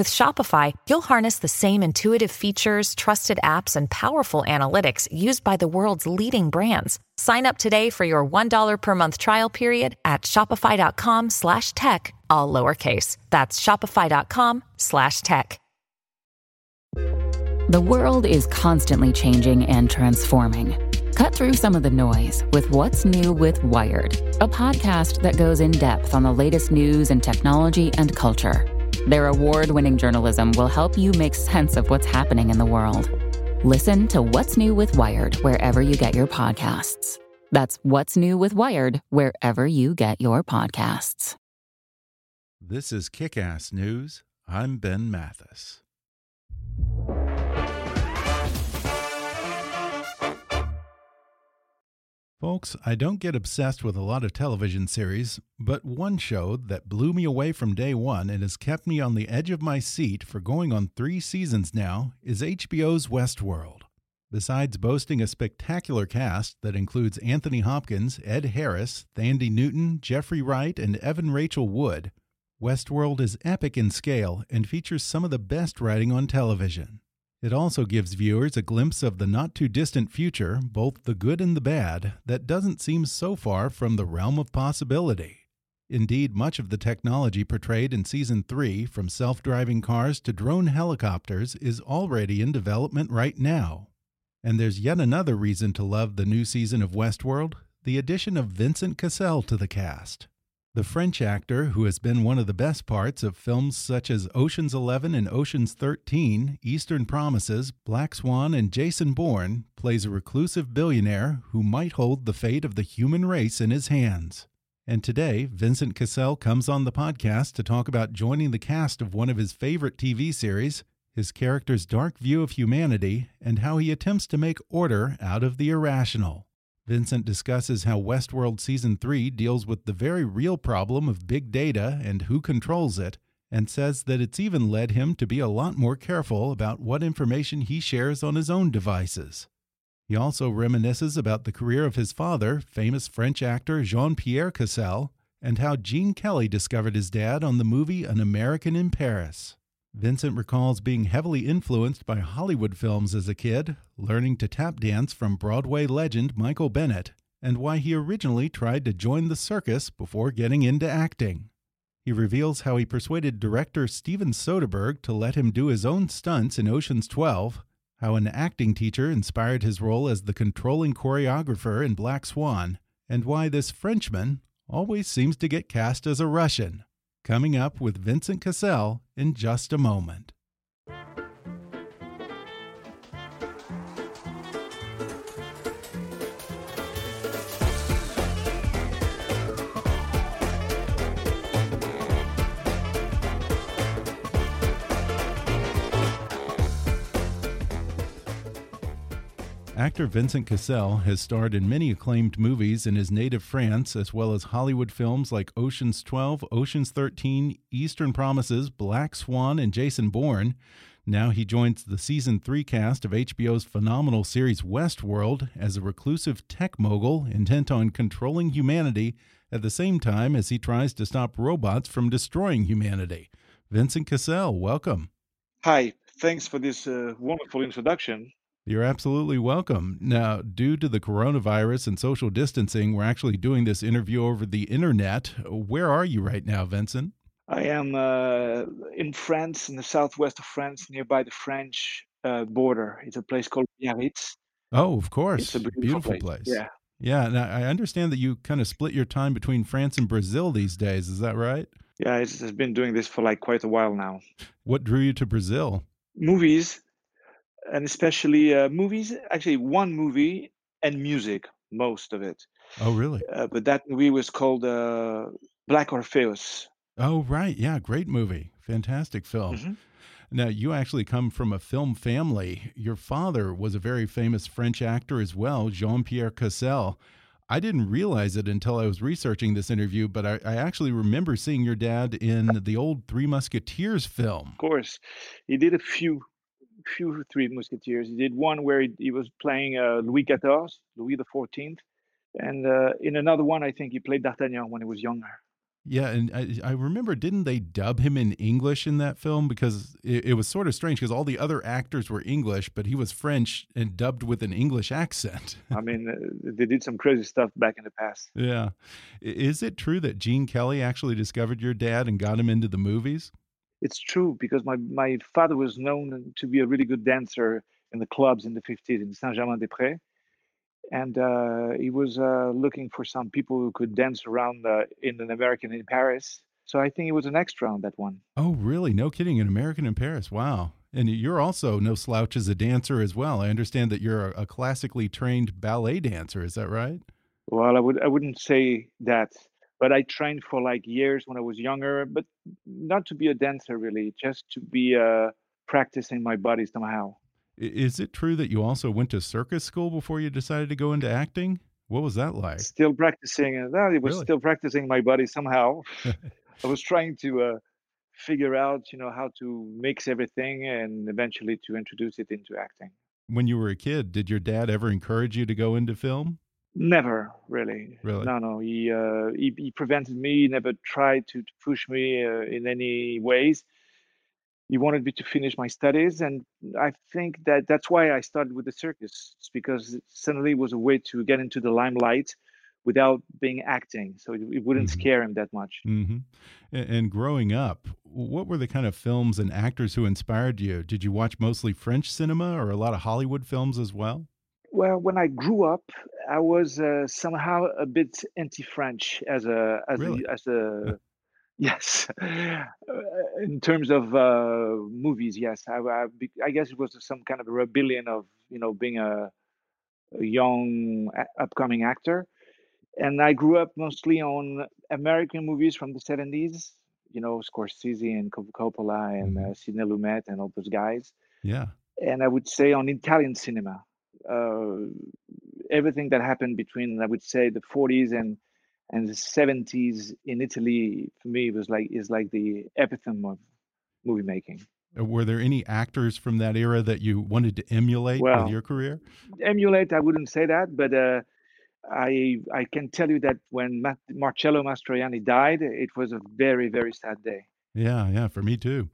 With Shopify, you'll harness the same intuitive features, trusted apps, and powerful analytics used by the world's leading brands. Sign up today for your $1 per month trial period at shopify.com slash tech, all lowercase. That's shopify.com slash tech. The world is constantly changing and transforming. Cut through some of the noise with What's New with Wired, a podcast that goes in depth on the latest news and technology and culture. Their award winning journalism will help you make sense of what's happening in the world. Listen to What's New with Wired wherever you get your podcasts. That's What's New with Wired wherever you get your podcasts. This is Kick Ass News. I'm Ben Mathis. Folks, I don't get obsessed with a lot of television series, but one show that blew me away from day one and has kept me on the edge of my seat for going on three seasons now is HBO's Westworld. Besides boasting a spectacular cast that includes Anthony Hopkins, Ed Harris, Thandie Newton, Jeffrey Wright, and Evan Rachel Wood, Westworld is epic in scale and features some of the best writing on television. It also gives viewers a glimpse of the not too distant future, both the good and the bad, that doesn't seem so far from the realm of possibility. Indeed, much of the technology portrayed in Season 3, from self driving cars to drone helicopters, is already in development right now. And there's yet another reason to love the new season of Westworld the addition of Vincent Cassel to the cast. The French actor, who has been one of the best parts of films such as Ocean's 11 and Ocean's 13, Eastern Promises, Black Swan, and Jason Bourne, plays a reclusive billionaire who might hold the fate of the human race in his hands. And today, Vincent Cassel comes on the podcast to talk about joining the cast of one of his favorite TV series, his character's dark view of humanity, and how he attempts to make order out of the irrational. Vincent discusses how Westworld Season 3 deals with the very real problem of big data and who controls it, and says that it's even led him to be a lot more careful about what information he shares on his own devices. He also reminisces about the career of his father, famous French actor Jean Pierre Cassel, and how Gene Kelly discovered his dad on the movie An American in Paris. Vincent recalls being heavily influenced by Hollywood films as a kid, learning to tap dance from Broadway legend Michael Bennett, and why he originally tried to join the circus before getting into acting. He reveals how he persuaded director Steven Soderbergh to let him do his own stunts in Ocean's 12, how an acting teacher inspired his role as the controlling choreographer in Black Swan, and why this Frenchman always seems to get cast as a Russian coming up with Vincent Cassel in just a moment. Actor Vincent Cassel has starred in many acclaimed movies in his native France, as well as Hollywood films like Ocean's 12, Ocean's 13, Eastern Promises, Black Swan, and Jason Bourne. Now he joins the season three cast of HBO's phenomenal series Westworld as a reclusive tech mogul intent on controlling humanity at the same time as he tries to stop robots from destroying humanity. Vincent Cassel, welcome. Hi, thanks for this uh, wonderful introduction. You're absolutely welcome. Now, due to the coronavirus and social distancing, we're actually doing this interview over the internet. Where are you right now, Vincent? I am uh, in France, in the southwest of France, nearby the French uh, border. It's a place called Biarritz. Oh, of course. It's a beautiful, beautiful place. place. Yeah. Yeah. Now, I understand that you kind of split your time between France and Brazil these days. Is that right? Yeah, it's, it's been doing this for like quite a while now. What drew you to Brazil? Movies and especially uh, movies. Actually, one movie and music, most of it. Oh, really? Uh, but that movie was called uh, Black Orpheus. Oh, right. Yeah, great movie. Fantastic film. Mhm. Now, you actually come from a film family. Your father was a very famous French actor as well, Jean Pierre Cassel. I didn't realize it until I was researching this interview, but I, I, actually remember seeing your dad in the old Three Musketeers film. Of course, he did a few, few Three Musketeers. He did one where he, he was playing uh, Louis XIV, Louis the Fourteenth, and uh, in another one, I think he played D'Artagnan when he was younger. Yeah, and I, I, remember, didn't they dub him in English in that film? Because it, it was sort of strange because all the other actors were English, but he was French and dubbed with an English accent. I mean, uh, they did some crazy stuff back in the past. Yeah. Is it true that Gene Kelly actually discovered your dad and got him into the movies? It's true because my, my father was known to be a really good dancer in the clubs in the 50s in Saint Germain des Prés and uh, he was uh, looking for some people who could dance around uh, in an American in Paris. So I think he was an extra on that one. Oh, really? No kidding. An American in Paris. Wow. And you're also no slouch as a dancer as well. I understand that you're a, classically trained ballet dancer. Is that right? Well, I would I wouldn't say that, but I trained for like years when I was younger, but not to be a dancer really, just to be uh, practicing my body somehow. Is it true that you also went to circus school before you decided to go into acting? What was that like? Still practicing. Uh, I was really? still practicing my body somehow. I was trying to uh, figure out, you know, how to mix everything and eventually to introduce it into acting. When you were a kid, did your dad ever encourage you to go into film? Never really. Really? No, no. He uh, he, he prevented me. He never tried to, to push me uh, in any ways he wanted me to finish my studies and i think that that's why i started with the circus it's because it suddenly was a way to get into the limelight without being acting so it, it wouldn't mm-hmm. scare him that much mm-hmm. and growing up what were the kind of films and actors who inspired you did you watch mostly french cinema or a lot of hollywood films as well well when i grew up i was uh, somehow a bit anti-french as a as really? a as a Yes, uh, in terms of uh, movies, yes, I, I, I, guess it was some kind of a rebellion of you know being a, a young upcoming actor, and I grew up mostly on American movies from the seventies. You know, Scorsese and Coppola and mm-hmm. uh, Sidney Lumet and all those guys. Yeah, and I would say on Italian cinema, everything that happened between I would say the forties and and the 70s in Italy for me was like is like the epitome of movie making. Uh, were there any actors from that era that you wanted to emulate well, with your career? Emulate, I wouldn't say that, but uh, I I can tell you that when Marcello Mastroianni died, it was a very very sad day. Yeah, yeah, for me too.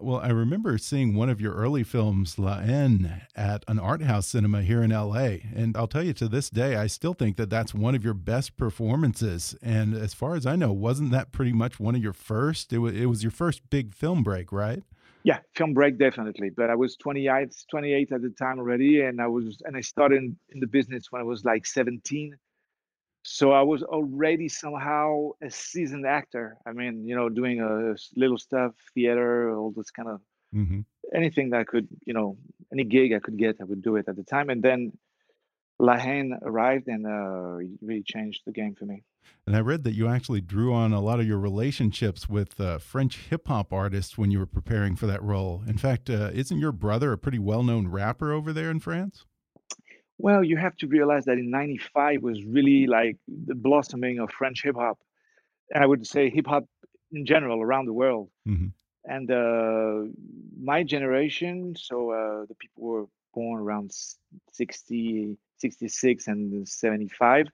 Well, I remember seeing one of your early films, La Haine, at an art house cinema here in LA. And I'll tell you, to this day, I still think that that's one of your best performances. And as far as I know, wasn't that pretty much one of your first? It was, it was your first big film break, right? Yeah, film break definitely. But I was 28, 28 at the time already, and I was and I started in, in the business when I was like 17 so I was already somehow a seasoned actor. I mean, you know, doing a little stuff, theater, all this kind of mm-hmm. anything that I could, you know, any gig I could get, I would do it at the time. And then La Haine arrived and uh, really changed the game for me. And I read that you actually drew on a lot of your relationships with uh, French hip hop artists when you were preparing for that role. In fact, uh, isn't your brother a pretty well known rapper over there in France? Well, you have to realize that in 95 was really like the blossoming of French hip hop. And I would say hip hop in general around the world. Mm-hmm. And uh, my generation, so uh, the people were born around 60, 66 and 75,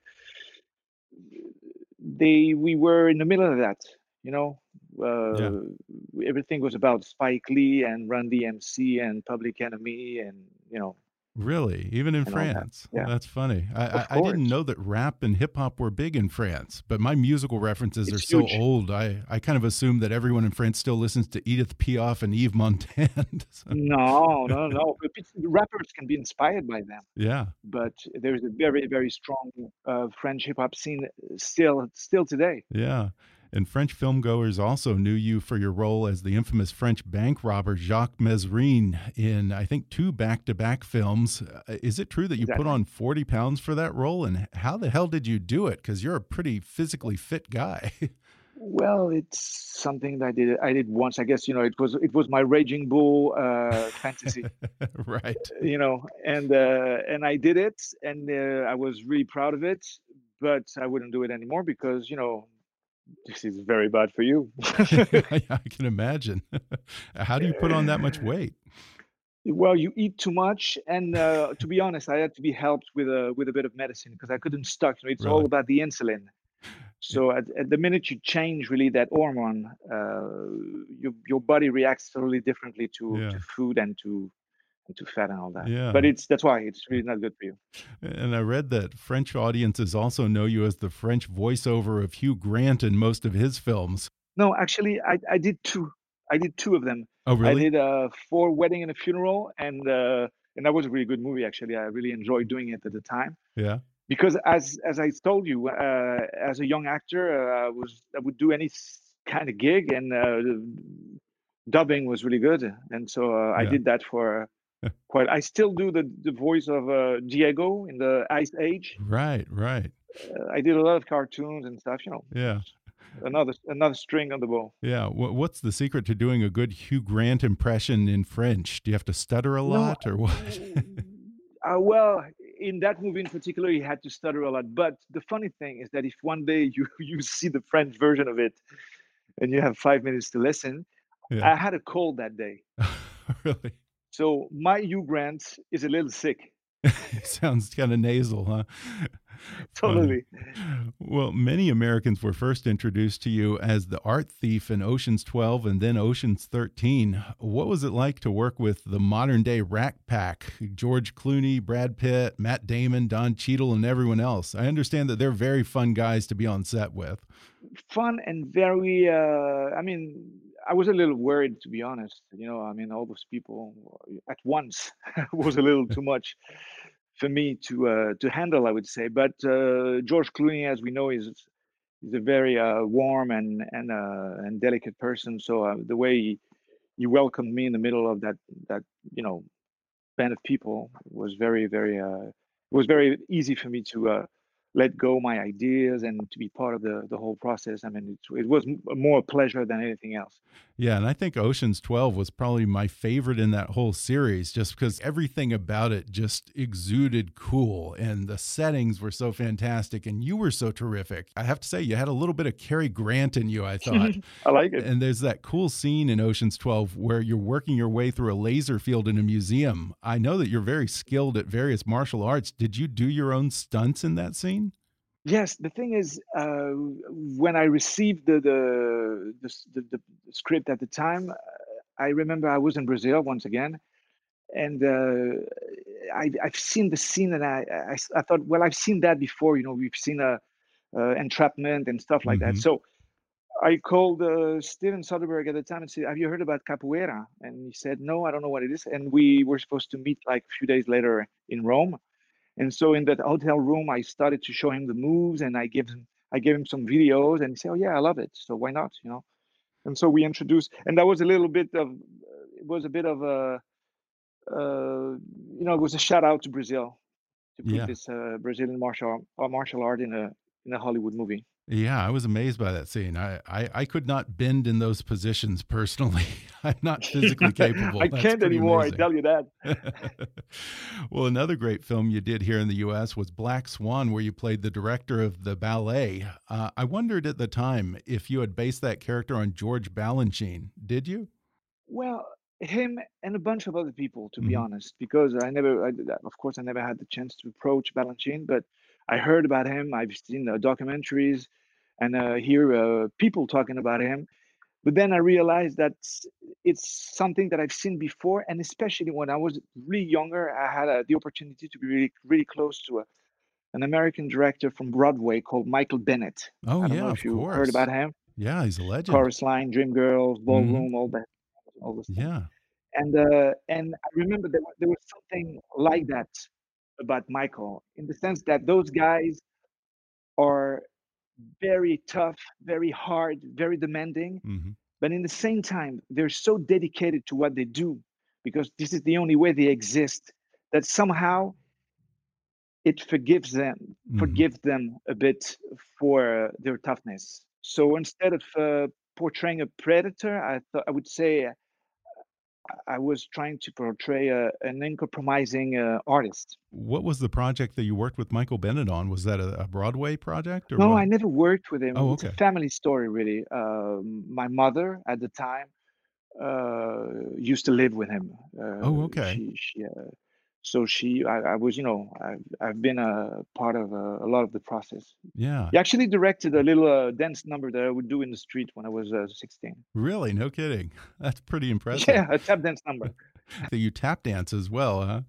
they we were in the middle of that, you know. Uh, yeah. Everything was about Spike Lee and Run DMC and Public Enemy and you know Really, even in France? That. Yeah. That's funny. I, I, I, didn't know that rap and hip hop were big in France, but my musical references it's are huge. so old. I, I kind of assume that everyone in France still listens to Edith Piaf and Yves Montand. so. No, no, no. Rappers can be inspired by them. Yeah, but there's a very, very strong uh, French hip hop scene still, still today. Yeah. And French filmgoers also knew you for your role as the infamous French bank robber Jacques Mesrine in, I think, two back to back films. Uh, is it true that you exactly. put on 40 pounds for that role? And how the hell did you do it? Because you're a pretty physically fit guy. well, it's something that I did. I did once. I guess you know it was it was my raging bull uh, fantasy, right? You know, and uh, and I did it, and uh, I was really proud of it but I wouldn't do it anymore because you know this is very bad for you. I can imagine. How do you put on that much weight? Well, you eat too much, and uh, to be honest, I had to be helped with a with a bit of medicine because I couldn't stop. You know, it's all about the insulin. So at, at the minute you change really that hormone, uh, your your body reacts totally differently to Yeah. to food and to and to fat and all that. Yeah. But it's that's why it's really not good for you. And I read that French audiences also know you as the French voiceover of Hugh Grant in most of his films. No, actually, I I did two. I did two of them. Oh, really? I did uh, for wedding and a funeral, and uh, and that was a really good movie. Actually, I really enjoyed doing it at the time Yeah. because as as I told you, uh, as a young actor, uh, I was I would do any kind of gig, and uh, dubbing was really good, and so uh, I did that for quite. I still do the the voice of uh, Diego in the Ice Age. Right, right. Uh, I did a lot of cartoons and stuff. You know, Yeah. another another string on the bow. Yeah. Wha what's the secret to doing a good Hugh Grant impression in French? Do you have to stutter a No, lot or what? Uh, well, in that movie in particular, he had to stutter a lot. But the funny thing is that if one day you you see the French version of it, and you have five minutes to listen, Yeah. I had a cold that day, Really? So my Hugh Grant is a little sick. Sounds kind of nasal, huh? Totally. Well, many Americans were first introduced to you as the art thief in Ocean's 12 and then Ocean's 13. What was it like to work with the modern day Rat Pack? George Clooney, Brad Pitt, Matt Damon, Don Cheadle, and everyone else. I understand that they're very fun guys to be on set with. Fun and very. Uh, I mean, I was a little worried to be honest. You know, I mean, all those people at once was a little too much for me to uh, to handle. I would say, but uh, George Clooney, as we know, is he's a very uh, warm and and uh, and delicate person. So uh, the way he, he welcomed me in the middle of that that you know band of people was very very uh, was very easy for me to let go my ideas and to be part of the the whole process. I mean, it, it was more a pleasure than anything else. Yeah, and I think Ocean's 12 was probably my favorite in that whole series just because everything about it just exuded cool and the settings were so fantastic and you were so terrific. I have to say, you had a little bit of Cary Grant in you, I thought. I like it. and there's that cool scene in Ocean's 12 where you're working your way through a laser field in a museum. I know that you're very skilled at various martial arts. Did you do your own stunts in that scene? Yes, the thing is, uh, when I received the the, the the the script at the time, uh, I remember I was in Brazil once again, and uh, I, I've seen the scene, and I I thought, well, I've seen that before. You know, we've seen a, uh, entrapment and stuff like that. Mhm. So I called uh, Steven Soderbergh at the time and said, "Have you heard about capoeira?" And he said, "No, I don't know what it is." And we were supposed to meet like a few days later in Rome. And so in that hotel room, I started to show him the moves, and I give him I gave him some videos, and he said, "Oh yeah, I love it. So why not?" You know. And so we introduced, and that was a little bit of it was a bit of a uh, you know it was a shout out to Brazil to put Yeah. this uh, Brazilian martial uh, martial art in a in a Hollywood movie. Yeah, I was amazed by that scene. I, I, I could not bend in those positions personally. I'm not physically capable. I That's can't anymore. amazing. I tell you that. well, another great film you did here in the U.S. was Black Swan, where you played the director of the ballet. Uh, I wondered at the time if you had based that character on George Balanchine. Did you? Well, him and a bunch of other people, to be Mhm. honest, because I never, I, of course, I never had the chance to approach Balanchine, but I heard about him. I've seen the documentaries and uh, hear uh, people talking about him. But then I realized that it's something that I've seen before, and especially when I was really younger, I had uh, the opportunity to be really, really close to a, an American director from Broadway called Michael Bennett. Oh I don't yeah, know of if you course. heard about him. Yeah, he's a legend. Chorus Line, Dreamgirls, Ballroom, all that, all this. stuff Yeah. and uh, and I remember there, there was something like that about Michael in the sense that those guys are very tough, very hard, very demanding, hmm but in the same time they're so dedicated to what they do because this is the only way they exist that somehow it forgives them hmm forgives them a bit for their toughness. So instead of uh, portraying a predator, I thought I would say I was trying to portray a, an uncompromising uh, artist. What was the project that you worked with Michael Bennett on? Was that a, a Broadway project? Or no, what? I never worked with him. Oh, It's a okay. family story, really. Um my mother at the time uh, used to live with him. Uh, Oh, okay. she, she, uh, so she, I, I was, you know, I've, I've been a part of uh, a lot of the process. Yeah. He actually directed a little uh, dance number that I would do in the street when I was uh, 16. Really? No kidding. That's pretty impressive. Yeah, a tap dance number. So you tap dance as well, huh?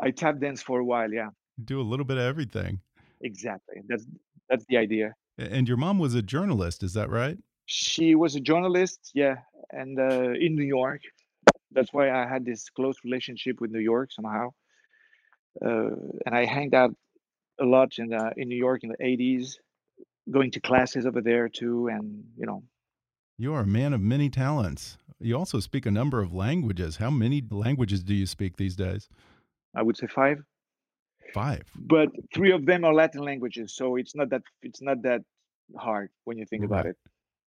I tap dance for a while. Yeah, Do a little bit of everything. exactly. That's that's the idea. And your mom was a journalist, is that right? She was a journalist. Yeah, and uh, in New York. That's why I had this close relationship with New York somehow. Uh, and I hanged out a lot in uh, in New York in the 80s, going to classes over there too, and you know, You are a man of many talents. You also speak a number of languages. How many languages do you speak these days? I would say five, Five. but three of them are Latin languages, so it's not that it's not that hard when you think about it.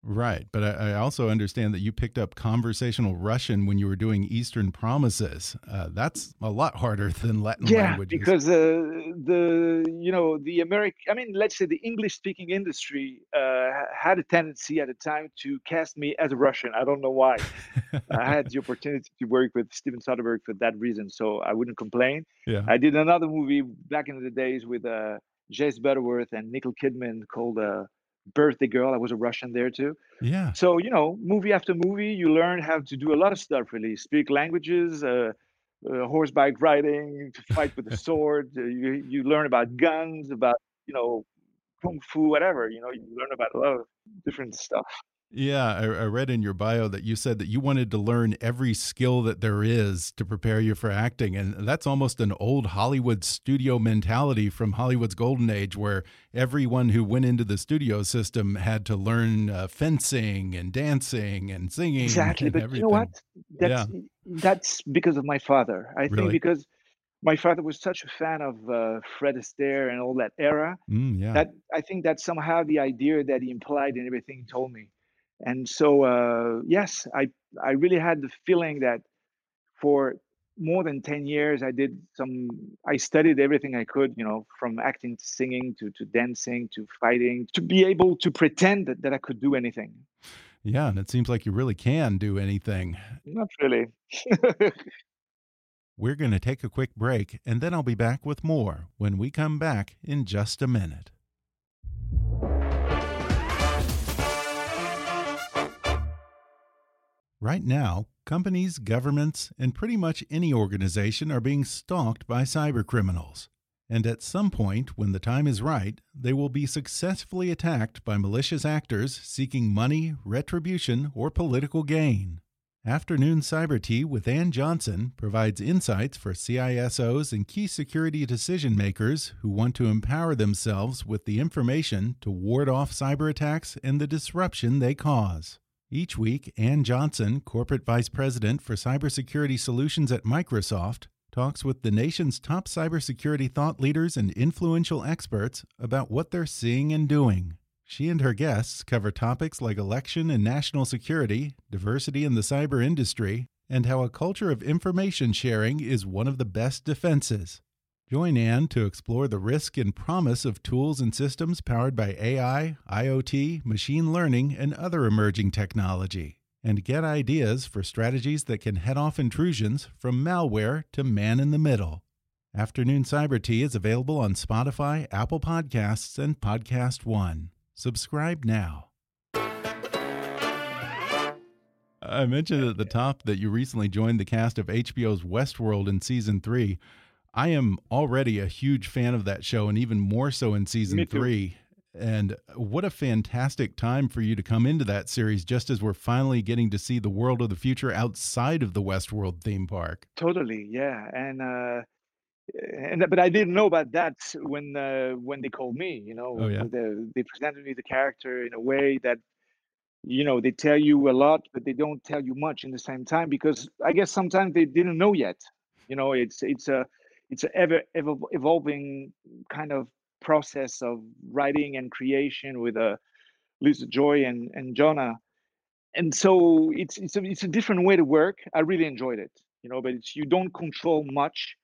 Right. But I, I also understand that you picked up conversational Russian when you were doing Eastern Promises. Uh, that's a lot harder than Latin Yeah, languages. because uh, the you know the American, I mean, let's say the English-speaking industry uh, had a tendency at the time to cast me as a Russian. I don't know why. I had the opportunity to work with Steven Soderbergh for that reason, so I wouldn't complain. yeah. I did another movie back in the days with uh, Jez Butterworth and Nicole Kidman called uh, Birthday Girl. I was a Russian there too. Yeah. So you know, movie after movie, you learn how to do a lot of stuff. Really, speak languages, uh, uh, horseback riding, to fight with the sword. Uh, you you learn about guns, about you know, kung fu, whatever. You know, you learn about a lot of different stuff. Yeah, I, I read in your bio that you said that you wanted to learn every skill that there is to prepare you for acting. And that's almost an old Hollywood studio mentality from Hollywood's golden age, where everyone who went into the studio system had to learn uh, fencing and dancing and singing. Exactly, and but everything. you know what? That's that's because of my father. I Really? think because my father was such a fan of uh, Fred Astaire and all that era. Mm, yeah. that I think that's somehow the idea that he implied and everything he told me. And so, uh, yes, I I really had the feeling that for more than 10 years, I did some, I studied everything I could, you know, from acting to singing to, to dancing to fighting, to be able to pretend that, that I could do anything. yeah. And it seems like you really can do anything. Not really. We're going to take a quick break, and then I'll be back with more when we come back in just a minute. Right now, companies, governments, and pretty much any organization are being stalked by cybercriminals. And at some point, when the time is right, they will be successfully attacked by malicious actors seeking money, retribution, or political gain. Afternoon Cyber Tea with Ann Johnson provides insights for CISOs and key security decision makers who want to empower themselves with the information to ward off cyber attacks and the disruption they cause. Each week, Ann Johnson, Corporate Vice President for Cybersecurity Solutions at Microsoft, talks with the nation's top cybersecurity thought leaders and influential experts about what they're seeing and doing. She and her guests cover topics like election and national security, diversity in the cyber industry, and how a culture of information sharing is one of the best defenses. Join Ann to explore the risk and promise of tools and systems powered by AI, IoT, machine learning, and other emerging technology, and get ideas for strategies that can head off intrusions from malware to man in the middle. Afternoon Cyber Tea is available on Spotify, Apple Podcasts, and Podcast One. Subscribe now. I mentioned at the top that you recently joined the cast of HBO's Westworld in season three. I am already a huge fan of that show, and even more so in season three. And what a fantastic time for you to come into that series just as we're finally getting to see the world of the future outside of the Westworld theme park. Totally, yeah. And uh and but I didn't know about that when uh when they called me, you know. Oh, yeah? They, they presented me the character in a way that you know, they tell you a lot, but they don't tell you much in the same time because I guess sometimes they didn't know yet. You know, it's it's a it's a ever ever evolving kind of process of writing and creation with uh, Lisa Joy and and Jonah. and so it's it's a, it's a different way to work. I really enjoyed it, you know. But it's you don't control much,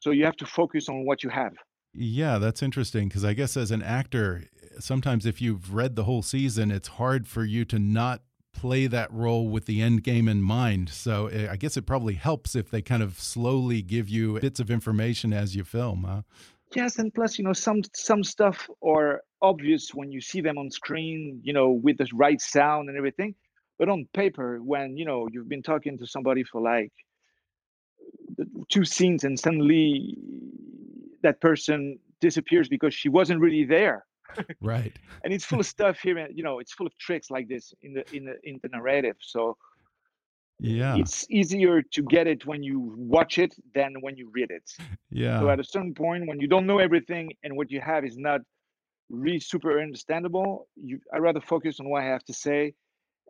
so you have to focus on what you have. Yeah, that's interesting because I guess as an actor, sometimes if you've read the whole season, it's hard for you to not play that role with the end game in mind. So eh, I guess it probably helps if they kind of slowly give you bits of information as you film. Huh? Yes, and plus, you know, some some stuff are obvious when you see them on screen, you know, with the right sound and everything. But on paper, when you know you've been talking to somebody for like two scenes and suddenly that person disappears because she wasn't really there right. And it's full of stuff here you know it's full of tricks like this in the in the in the narrative so yeah. it's easier to get it when you watch it than when you read it. Yeah. so at a certain point when you don't know everything and what you have is not really super understandable you i rather focus on what i have to say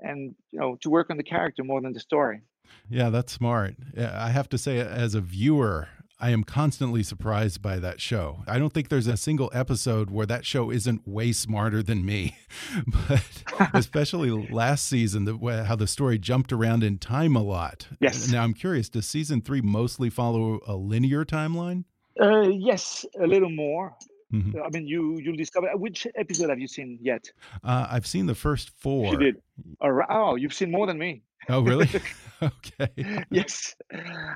and you know to work on the character more than the story. Yeah that's smart. I have to say as a viewer I am constantly surprised by that show. I don't think there's a single episode where that show isn't way smarter than me. but especially last season, the, how the story jumped around in time a lot. Yes. Now I'm curious, does season three mostly follow a linear timeline? Uh, yes, a little more. Mm -hmm. I mean, you you'll discover. Which episode have you seen yet? Uh, I've seen the first four. You did. Oh, you've seen more than me. Oh, really? okay. yes,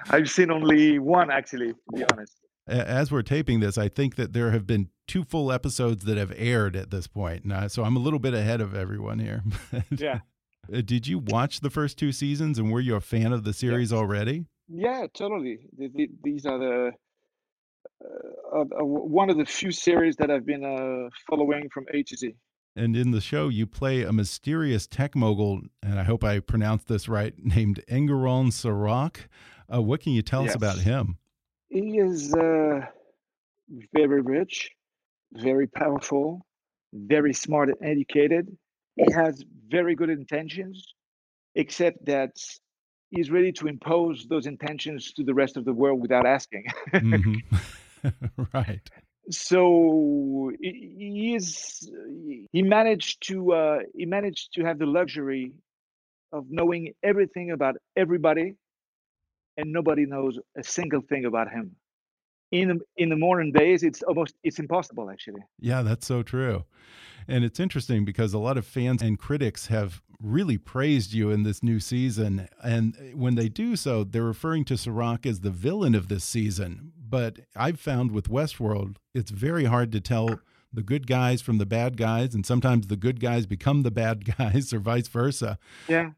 I've seen only one actually. To be honest. As we're taping this, I think that there have been two full episodes that have aired at this point. Now, so I'm a little bit ahead of everyone here. yeah. Uh, did you watch the first two seasons, and were you a fan of the series already? Yeah, totally. These are the uh, one of the few series that I've been uh, following from A to Z. And in the show, you play a mysterious tech mogul, and I hope I pronounced this right, named Enguerrand Serac. Uh, what can you tell yes. us about him? He is uh, very rich, very powerful, very smart and educated. He has very good intentions, except that he's ready to impose those intentions to the rest of the world without asking. mm -hmm. right. So he is he managed to uh, he managed to have the luxury of knowing everything about everybody, and nobody knows a single thing about him. In in the modern days, it's almost it's impossible actually. Yeah, that's so true. And it's interesting because a lot of fans and critics have really praised you in this new season. And when they do so, they're referring to Serac as the villain of this season. But I've found with Westworld, it's very hard to tell the good guys from the bad guys. And sometimes the good guys become the bad guys or vice versa. Yeah.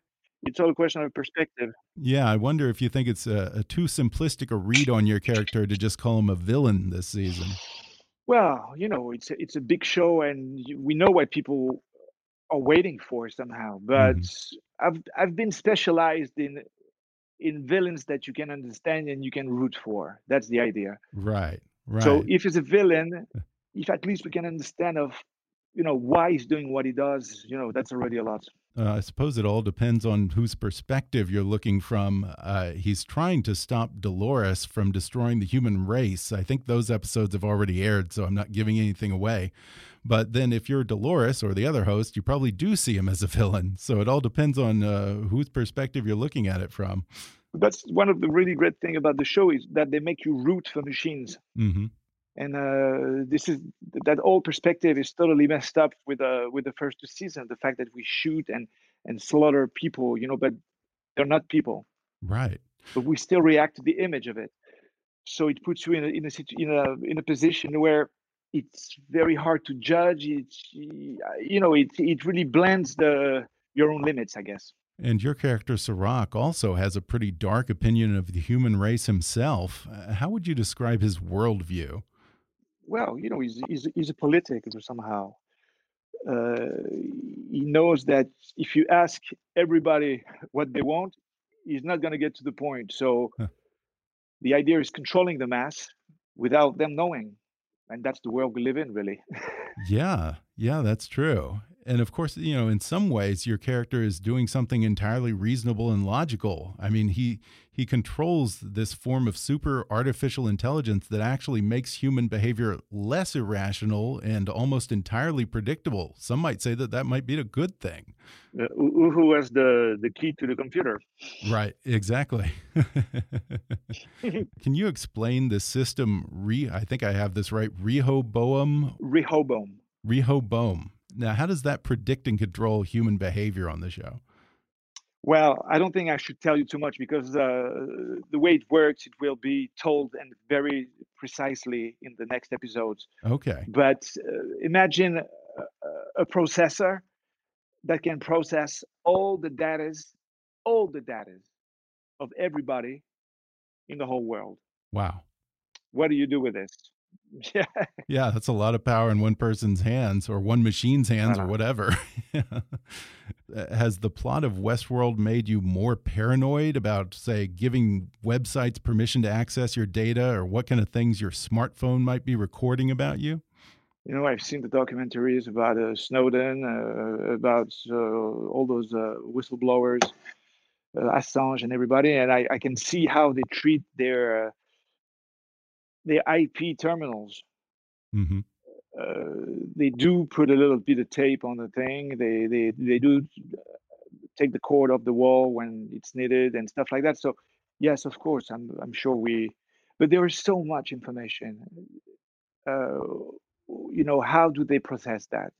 It's all a question of perspective. Yeah, I wonder if you think it's a, a too simplistic a read on your character to just call him a villain this season. Well, you know, it's a, it's a big show, and we know what people are waiting for somehow. But mm-hmm. I've I've been specialized in in villains that you can understand and you can root for. That's the idea. Right. Right. So if it's a villain, if at least we can understand of you know why he's doing what he does, you know, that's already a lot. Uh, I suppose it all depends on whose perspective you're looking from. Uh, he's trying to stop Dolores from destroying the human race. I think those episodes have already aired, so I'm not giving anything away. But then if you're Dolores or the other host, you probably do see him as a villain. So it all depends on uh, whose perspective you're looking at it from. That's one of the really great thing about the show is that they make you root for machines. Mm -hmm and uh, this is that old perspective is totally messed up with uh with the first two seasons the fact that we shoot and and slaughter people you know but they're not people. Right. But we still react to the image of it. So it puts you in a in a in a in a position where it's very hard to judge. It's you know it it really blends the your own limits i guess. And your character Serac also has a pretty dark opinion of the human race himself. How would you describe his worldview? Well, you know, he's he's, he's a politician somehow. Uh, he knows that if you ask everybody what they want, he's not going to get to the point. So huh. the idea is controlling the mass without them knowing, and that's the world we live in, really. yeah, yeah, that's true. And of course, you know, in some ways, your character is doing something entirely reasonable and logical. I mean, he he controls this form of super artificial intelligence that actually makes human behavior less irrational and almost entirely predictable. Some might say that that might be a good thing. Uh, who has the the key to the computer? Right. Exactly. Can you explain the system? Re, I think I have this right. Rehoboam. Rehoboam. Rehoboam. Now, how does that predict and control human behavior on the show? Well, I don't think I should tell you too much because uh, the way it works, it will be told and very precisely in the next episodes. Okay. But uh, imagine a, a, processor that can process all the data, all the data of everybody in the whole world. Wow. What do you do with this? Yeah. Yeah, that's a lot of power in one person's hands or one machine's hands or whatever. Has the plot of Westworld made you more paranoid about, say, giving websites permission to access your data or what kind of things your smartphone might be recording about you? You know, I've seen the documentaries about uh, Snowden, uh, about uh, all those uh, whistleblowers, uh, Assange, and everybody, and I, I, can see how they treat their uh, the IP terminals. Mm-hmm. Uh, they do put a little bit of tape on the thing. They they they do take the cord off the wall when it's needed and stuff like that. So yes, of course, I'm I'm sure we, but there is so much information. Uh, you know, how do they process that?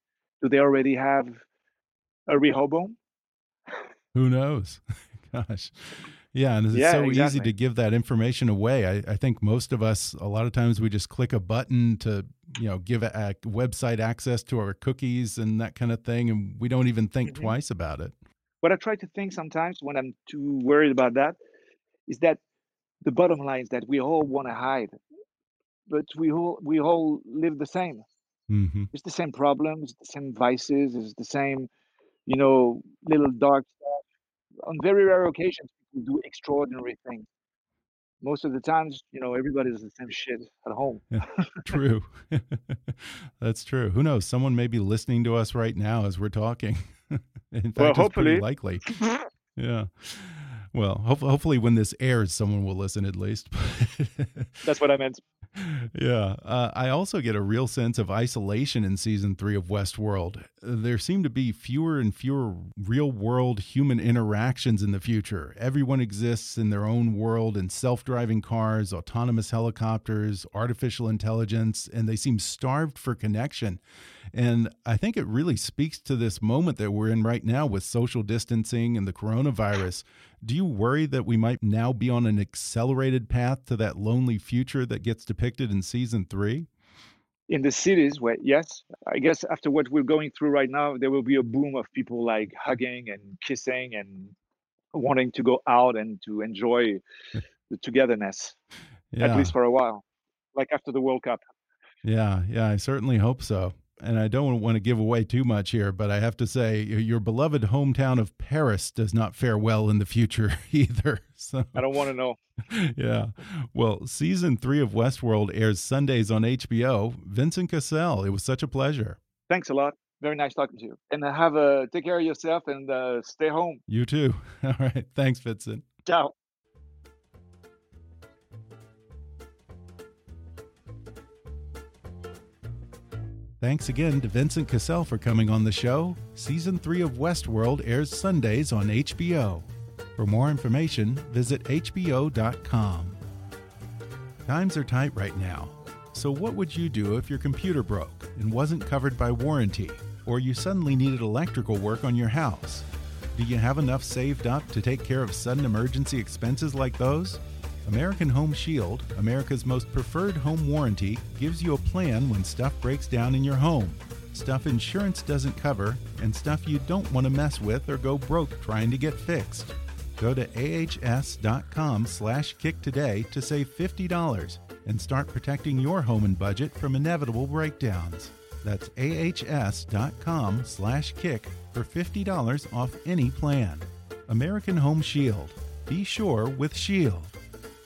Do they already have a Rehoboam? Who knows? Gosh. Yeah, and it's yeah, so exactly. easy to give that information away. I, I, think most of us, a lot of times, we just click a button to, you know, give a, a website access to our cookies and that kind of thing, and we don't even think mm -hmm. twice about it. What I try to think sometimes when I'm too worried about that is that the bottom line is that we all want to hide, but we all we all live the same. Mm -hmm. It's the same problems, the same vices, it's the same, you know, little dark stuff. On very rare occasions, do extraordinary things. Most of the times, you know, everybody does the same shit at home. True. That's true. Who knows? Someone may be listening to us right now as we're talking. In fact, well, hopefully. likely. yeah. Well, ho hopefully, when this airs, someone will listen at least. That's what I meant. Yeah. Uh, I also get a real sense of isolation in season three of Westworld. There seem to be fewer and fewer real world human interactions in the future. Everyone exists in their own world in self driving cars, autonomous helicopters, artificial intelligence, and they seem starved for connection. And I think it really speaks to this moment that we're in right now with social distancing and the coronavirus. Do you worry that we might now be on an accelerated path to that lonely future that gets depicted in season three? In the cities, where yes, I guess after what we're going through right now, there will be a boom of people like hugging and kissing and wanting to go out and to enjoy the togetherness, yeah. at least for a while, like after the World Cup. Yeah, yeah, I certainly hope so and I don't want to give away too much here, but I have to say your beloved hometown of Paris does not fare well in the future either. So I don't want to know. Yeah. Well, season three of Westworld airs Sundays on HBO. Vincent Cassel, it was such a pleasure. Thanks a lot. Very nice talking to you. And have a take care of yourself and uh, stay home. You too. All right. Thanks, Vincent. Ciao. Thanks again to Vincent Cassel for coming on the show. Season 3 of Westworld airs Sundays on HBO. For more information, visit HBO.com. Times are tight right now, so what would you do if your computer broke and wasn't covered by warranty, or you suddenly needed electrical work on your house? Do you have enough saved up to take care of sudden emergency expenses like those? American Home Shield, America's most preferred home warranty, gives you a plan when stuff breaks down in your home. Stuff insurance doesn't cover, and stuff you don't want to mess with or go broke trying to get fixed. Go to ahs.com slash kick today to save $50 and start protecting your home and budget from inevitable breakdowns. That's ahs.com slash kick for $50 off any plan. American Home Shield. Be sure with Shield.